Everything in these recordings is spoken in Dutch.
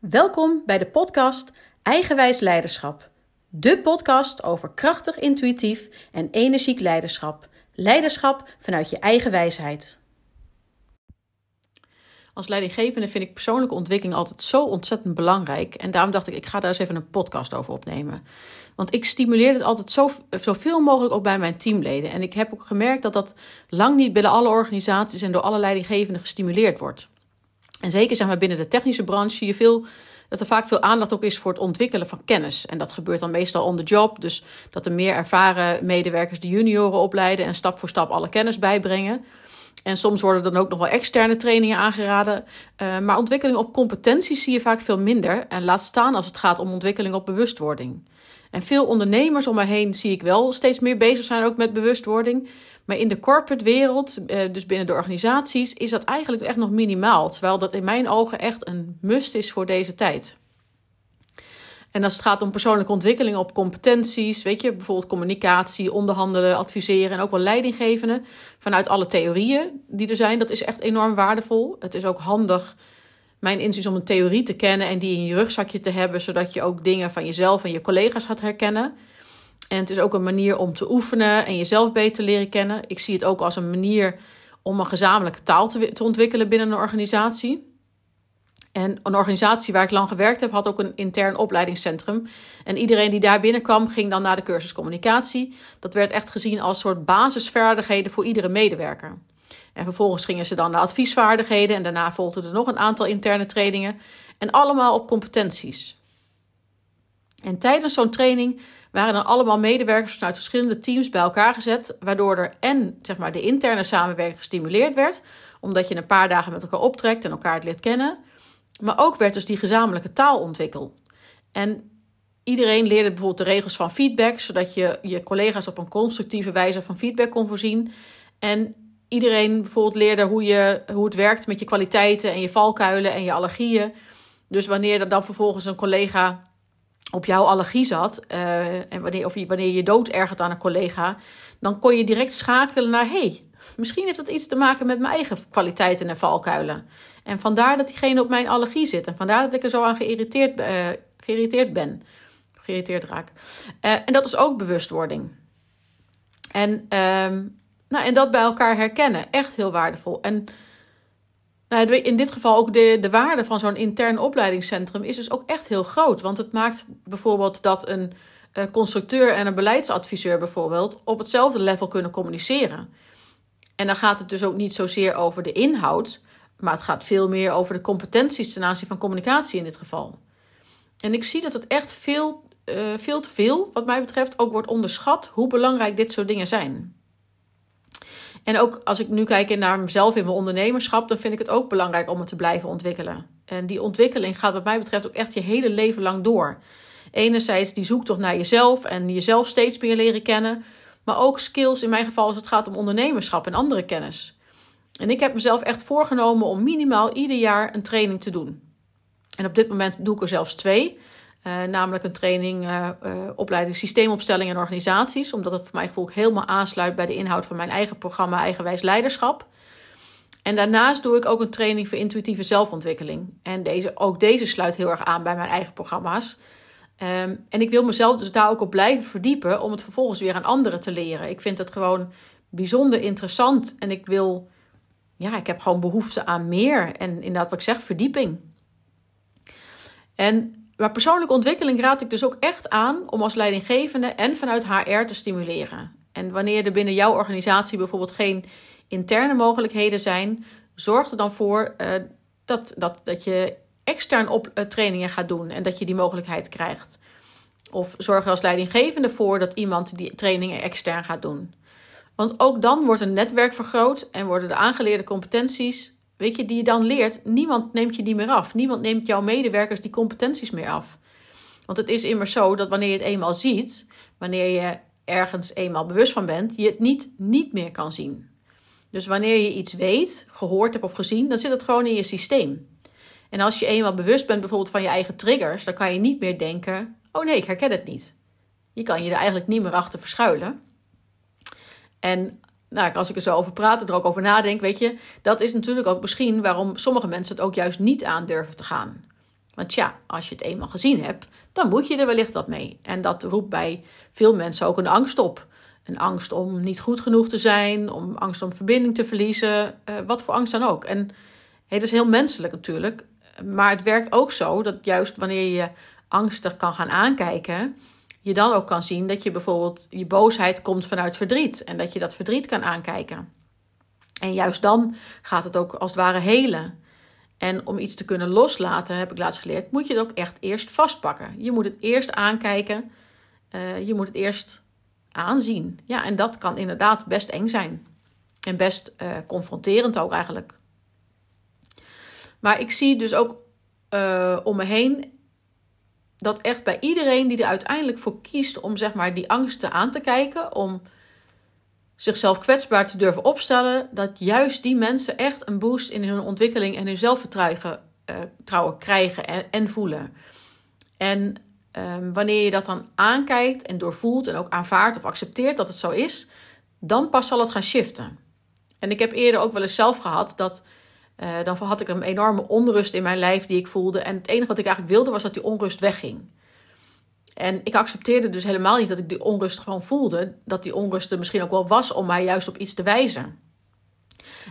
Welkom bij de podcast Eigenwijs Leiderschap. De podcast over krachtig, intuïtief en energiek leiderschap. Leiderschap vanuit je eigen wijsheid. Als leidinggevende vind ik persoonlijke ontwikkeling altijd zo ontzettend belangrijk. En daarom dacht ik, ik ga daar eens even een podcast over opnemen. Want ik stimuleer het altijd zo, zoveel mogelijk ook bij mijn teamleden. En ik heb ook gemerkt dat dat lang niet binnen alle organisaties en door alle leidinggevenden gestimuleerd wordt. En zeker zeg maar, binnen de technische branche zie je veel, dat er vaak veel aandacht ook is voor het ontwikkelen van kennis. En dat gebeurt dan meestal on the job. Dus dat de meer ervaren medewerkers de junioren opleiden en stap voor stap alle kennis bijbrengen. En soms worden dan ook nog wel externe trainingen aangeraden. Uh, maar ontwikkeling op competenties zie je vaak veel minder. En laat staan als het gaat om ontwikkeling op bewustwording. En veel ondernemers om mij heen zie ik wel steeds meer bezig zijn ook met bewustwording. Maar in de corporate wereld, eh, dus binnen de organisaties, is dat eigenlijk echt nog minimaal. Terwijl dat in mijn ogen echt een must is voor deze tijd. En als het gaat om persoonlijke ontwikkeling op competenties, weet je, bijvoorbeeld communicatie, onderhandelen, adviseren en ook wel leidinggevende, vanuit alle theorieën die er zijn, dat is echt enorm waardevol. Het is ook handig, mijn inziens, om een theorie te kennen en die in je rugzakje te hebben, zodat je ook dingen van jezelf en je collega's gaat herkennen. En het is ook een manier om te oefenen en jezelf beter leren kennen. Ik zie het ook als een manier om een gezamenlijke taal te, te ontwikkelen binnen een organisatie. En een organisatie waar ik lang gewerkt heb, had ook een intern opleidingscentrum. En iedereen die daar binnenkwam, ging dan naar de cursus communicatie. Dat werd echt gezien als soort basisvaardigheden voor iedere medewerker. En vervolgens gingen ze dan naar adviesvaardigheden en daarna volgden er nog een aantal interne trainingen. En allemaal op competenties. En tijdens zo'n training waren dan allemaal medewerkers vanuit verschillende teams bij elkaar gezet, waardoor er en zeg maar, de interne samenwerking gestimuleerd werd, omdat je een paar dagen met elkaar optrekt en elkaar het leert kennen. Maar ook werd dus die gezamenlijke taal ontwikkeld. En iedereen leerde bijvoorbeeld de regels van feedback, zodat je je collega's op een constructieve wijze van feedback kon voorzien. En iedereen bijvoorbeeld leerde hoe, je, hoe het werkt met je kwaliteiten en je valkuilen en je allergieën. Dus wanneer er dan vervolgens een collega op jouw allergie zat, uh, en wanneer, of wanneer je dood ergert aan een collega, dan kon je direct schakelen naar: hey, misschien heeft dat iets te maken met mijn eigen kwaliteiten en valkuilen. En vandaar dat diegene op mijn allergie zit. En vandaar dat ik er zo aan geïrriteerd, uh, geïrriteerd ben. Geïrriteerd raak. Uh, en dat is ook bewustwording. En, uh, nou, en dat bij elkaar herkennen. Echt heel waardevol. En nou, in dit geval ook de, de waarde van zo'n intern opleidingscentrum is dus ook echt heel groot. Want het maakt bijvoorbeeld dat een uh, constructeur en een beleidsadviseur bijvoorbeeld op hetzelfde level kunnen communiceren. En dan gaat het dus ook niet zozeer over de inhoud, maar het gaat veel meer over de competenties ten aanzien van communicatie in dit geval. En ik zie dat het echt veel, uh, veel te veel, wat mij betreft, ook wordt onderschat hoe belangrijk dit soort dingen zijn. En ook als ik nu kijk naar mezelf in mijn ondernemerschap, dan vind ik het ook belangrijk om het te blijven ontwikkelen. En die ontwikkeling gaat wat mij betreft ook echt je hele leven lang door. Enerzijds die zoektocht naar jezelf en jezelf steeds meer leren kennen. Maar ook skills in mijn geval als het gaat om ondernemerschap en andere kennis. En ik heb mezelf echt voorgenomen om minimaal ieder jaar een training te doen. En op dit moment doe ik er zelfs twee. Uh, namelijk een training uh, opleiding systeemopstelling en organisaties. Omdat het voor mijn gevoel helemaal aansluit bij de inhoud van mijn eigen programma Eigenwijs Leiderschap. En daarnaast doe ik ook een training voor intuïtieve zelfontwikkeling. En deze, ook deze sluit heel erg aan bij mijn eigen programma's. Um, en ik wil mezelf dus daar ook op blijven verdiepen om het vervolgens weer aan anderen te leren. Ik vind het gewoon bijzonder interessant en ik wil, ja, ik heb gewoon behoefte aan meer. En inderdaad, wat ik zeg, verdieping. En maar persoonlijke ontwikkeling raad ik dus ook echt aan om als leidinggevende en vanuit HR te stimuleren. En wanneer er binnen jouw organisatie bijvoorbeeld geen interne mogelijkheden zijn, zorg er dan voor uh, dat, dat, dat je extern op uh, trainingen gaat doen en dat je die mogelijkheid krijgt. Of zorg er als leidinggevende voor dat iemand die trainingen extern gaat doen. Want ook dan wordt een netwerk vergroot en worden de aangeleerde competenties weet je, die je dan leert, niemand neemt je die meer af. Niemand neemt jouw medewerkers die competenties meer af. Want het is immers zo dat wanneer je het eenmaal ziet, wanneer je ergens eenmaal bewust van bent, je het niet, niet meer kan zien. Dus wanneer je iets weet, gehoord hebt of gezien, dan zit het gewoon in je systeem. En als je eenmaal bewust bent bijvoorbeeld van je eigen triggers, dan kan je niet meer denken: oh nee, ik herken het niet. Je kan je er eigenlijk niet meer achter verschuilen. En nou, als ik er zo over praat en er ook over nadenk, weet je, dat is natuurlijk ook misschien waarom sommige mensen het ook juist niet aandurven te gaan. Want ja, als je het eenmaal gezien hebt, dan moet je er wellicht wat mee. En dat roept bij veel mensen ook een angst op. Een angst om niet goed genoeg te zijn, om angst om verbinding te verliezen, uh, wat voor angst dan ook. En hey, dat is heel menselijk natuurlijk. Maar het werkt ook zo dat juist wanneer je angstig kan gaan aankijken, je dan ook kan zien dat je bijvoorbeeld je boosheid komt vanuit verdriet en dat je dat verdriet kan aankijken. En juist dan gaat het ook als het ware helen. En om iets te kunnen loslaten, heb ik laatst geleerd, moet je het ook echt eerst vastpakken. Je moet het eerst aankijken. Uh, je moet het eerst aanzien. Ja, en dat kan inderdaad best eng zijn. En best uh, confronterend ook eigenlijk. Maar ik zie dus ook uh, om me heen dat echt bij iedereen die er uiteindelijk voor kiest om zeg maar die angsten aan te kijken, om zichzelf kwetsbaar te durven opstellen, dat juist die mensen echt een boost in hun ontwikkeling en hun zelfvertrouwen uh, krijgen en, en, voelen. En um, wanneer je dat dan aankijkt en doorvoelt en ook aanvaardt of accepteert dat het zo is, dan pas zal het gaan shiften. En ik heb eerder ook wel eens zelf gehad dat. Uh, dan had ik een enorme onrust in mijn lijf die ik voelde. En het enige wat ik eigenlijk wilde was dat die onrust wegging. En ik accepteerde dus helemaal niet dat ik die onrust gewoon voelde. Dat die onrust er misschien ook wel was om mij juist op iets te wijzen.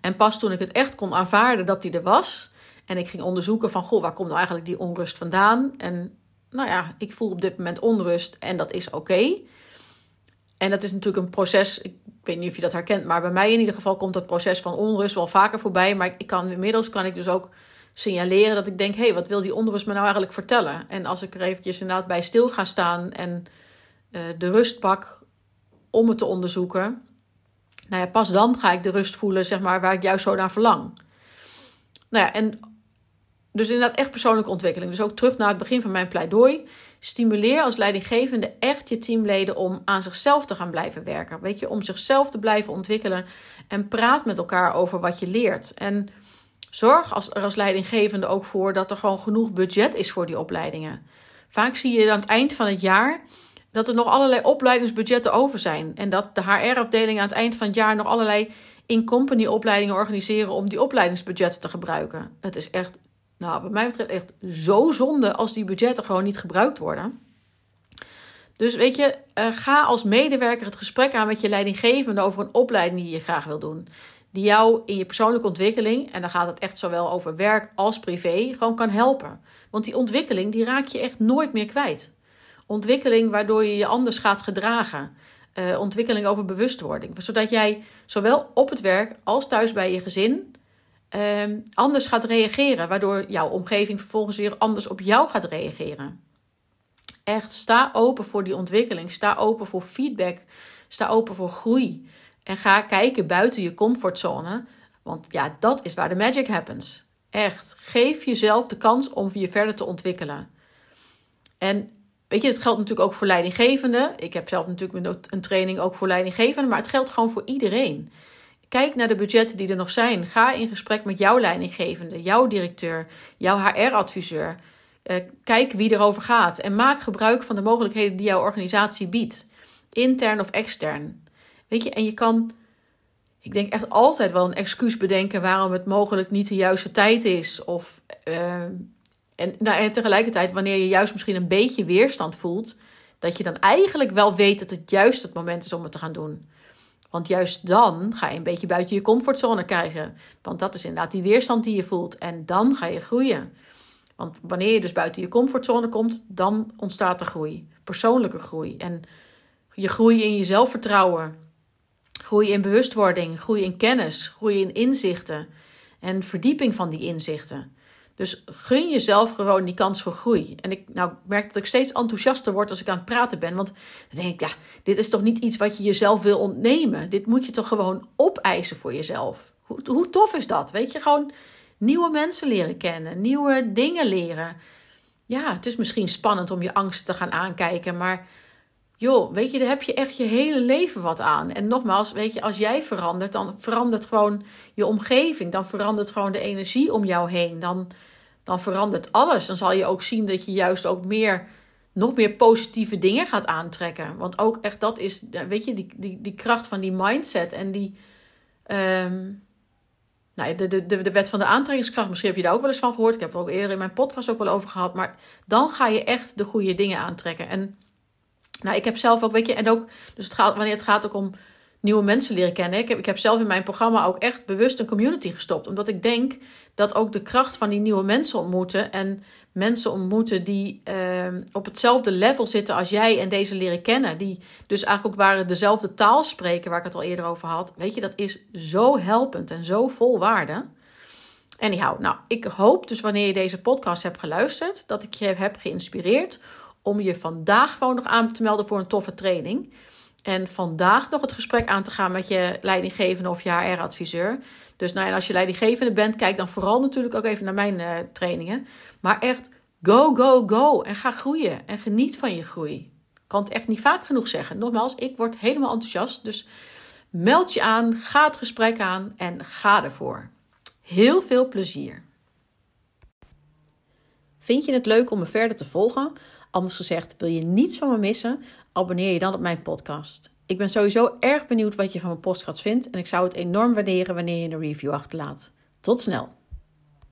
En pas toen ik het echt kon aanvaarden dat die er was. En ik ging onderzoeken van, goh, waar komt nou eigenlijk die onrust vandaan? En nou ja, ik voel op dit moment onrust en dat is oké. En dat is natuurlijk een proces, ik weet niet of je dat herkent, maar bij mij in ieder geval komt dat proces van onrust wel vaker voorbij. Maar ik kan, inmiddels kan ik dus ook signaleren dat ik denk: hé, hey, wat wil die onrust me nou eigenlijk vertellen? En als ik er eventjes inderdaad bij stil ga staan en uh, de rust pak om het te onderzoeken, nou ja, pas dan ga ik de rust voelen, zeg maar, waar ik juist zo naar verlang. Nou ja, en dus inderdaad echt persoonlijke ontwikkeling. Dus ook terug naar het begin van mijn pleidooi. Stimuleer als leidinggevende echt je teamleden om aan zichzelf te gaan blijven werken. Weet je, om zichzelf te blijven ontwikkelen. En praat met elkaar over wat je leert. En Zorg als, er als leidinggevende ook voor dat er gewoon genoeg budget is voor die opleidingen. Vaak zie je aan het eind van het jaar dat er nog allerlei opleidingsbudgetten over zijn. En dat de HR-afdeling aan het eind van het jaar nog allerlei in-company opleidingen organiseren om die opleidingsbudgetten te gebruiken. Het is echt, nou, wat mij betreft, echt zo zonde als die budgetten gewoon niet gebruikt worden. Dus weet je, uh, ga als medewerker het gesprek aan met je leidinggevende over een opleiding die je graag wil doen die jou in je persoonlijke ontwikkeling, en dan gaat het echt zowel over werk als privé, gewoon kan helpen. Want die ontwikkeling, die raak je echt nooit meer kwijt. Ontwikkeling waardoor je je anders gaat gedragen. Uh, ontwikkeling over bewustwording. Zodat jij zowel op het werk als thuis bij je gezin uh, anders gaat reageren. Waardoor jouw omgeving vervolgens weer anders op jou gaat reageren. Echt, sta open voor die ontwikkeling. Sta open voor feedback. Sta open voor groei. En ga kijken buiten je comfortzone. Want ja, dat is waar de magic happens. Echt. Geef jezelf de kans om je verder te ontwikkelen. En weet je, het geldt natuurlijk ook voor leidinggevenden. Ik heb zelf natuurlijk een training ook voor leidinggevenden. Maar het geldt gewoon voor iedereen. Kijk naar de budgetten die er nog zijn. Ga in gesprek met jouw leidinggevende, jouw directeur, jouw HR-adviseur. Uh, kijk wie erover gaat. En maak gebruik van de mogelijkheden die jouw organisatie biedt. Intern of extern. Weet je, en je kan, ik denk echt altijd wel een excuus bedenken waarom het mogelijk niet de juiste tijd is. Of, uh, en, nou, en tegelijkertijd, wanneer je juist misschien een beetje weerstand voelt, dat je dan eigenlijk wel weet dat het juist het moment is om het te gaan doen. Want juist dan ga je een beetje buiten je comfortzone krijgen. Want dat is inderdaad die weerstand die je voelt. En dan ga je groeien. Want wanneer je dus buiten je comfortzone komt, dan ontstaat er groei. Persoonlijke groei. En je groei in je zelfvertrouwen. Groei in bewustwording, groei in kennis, groei in inzichten en verdieping van die inzichten. Dus gun jezelf gewoon die kans voor groei. En ik nou, merk dat ik steeds enthousiaster word als ik aan het praten ben. Want dan denk ik, ja, dit is toch niet iets wat je jezelf wil ontnemen. Dit moet je toch gewoon opeisen voor jezelf. Hoe, hoe tof is dat? Weet je, gewoon nieuwe mensen leren kennen, nieuwe dingen leren. Ja, het is misschien spannend om je angst te gaan aankijken, maar joh, weet je, daar heb je echt je hele leven wat aan. En nogmaals, weet je, als jij verandert, dan verandert gewoon je omgeving. Dan verandert gewoon de energie om jou heen. Dan, dan verandert alles. Dan zal je ook zien dat je juist ook meer, nog meer positieve dingen gaat aantrekken. Want ook echt dat is, weet je, die, die, die kracht van die mindset en die, um, nou, de, de, de wet van de aantrekkingskracht, misschien heb je daar ook wel eens van gehoord. Ik heb het ook eerder in mijn podcast ook wel over gehad. Maar dan ga je echt de goede dingen aantrekken. En nou, ik heb zelf ook, weet je, en ook, dus het gaat, wanneer het gaat ook om nieuwe mensen leren kennen. Ik heb, ik heb zelf in mijn programma ook echt bewust een community gestopt. Omdat ik denk dat ook de kracht van die nieuwe mensen ontmoeten. En mensen ontmoeten die uh, op hetzelfde level zitten als jij en deze leren kennen. Die dus eigenlijk ook waren dezelfde taal spreken, waar ik het al eerder over had. Weet je, dat is zo helpend en zo vol waarde. Anyhow, nou, ik hoop dus wanneer je deze podcast hebt geluisterd, dat ik je heb geïnspireerd om je vandaag gewoon nog aan te melden voor een toffe training. En vandaag nog het gesprek aan te gaan met je leidinggevende of je HR-adviseur. Dus nou, als je leidinggevende bent, kijk dan vooral natuurlijk ook even naar mijn uh, trainingen. Maar echt, go, go, go. En ga groeien. En geniet van je groei. Ik kan het echt niet vaak genoeg zeggen. Nogmaals, ik word helemaal enthousiast. Dus meld je aan, ga het gesprek aan en ga ervoor. Heel veel plezier. Vind je het leuk om me verder te volgen? Anders gezegd, wil je niets van me missen? Abonneer je dan op mijn podcast. Ik ben sowieso erg benieuwd wat je van mijn podcast vindt en ik zou het enorm waarderen wanneer je een review achterlaat. Tot snel!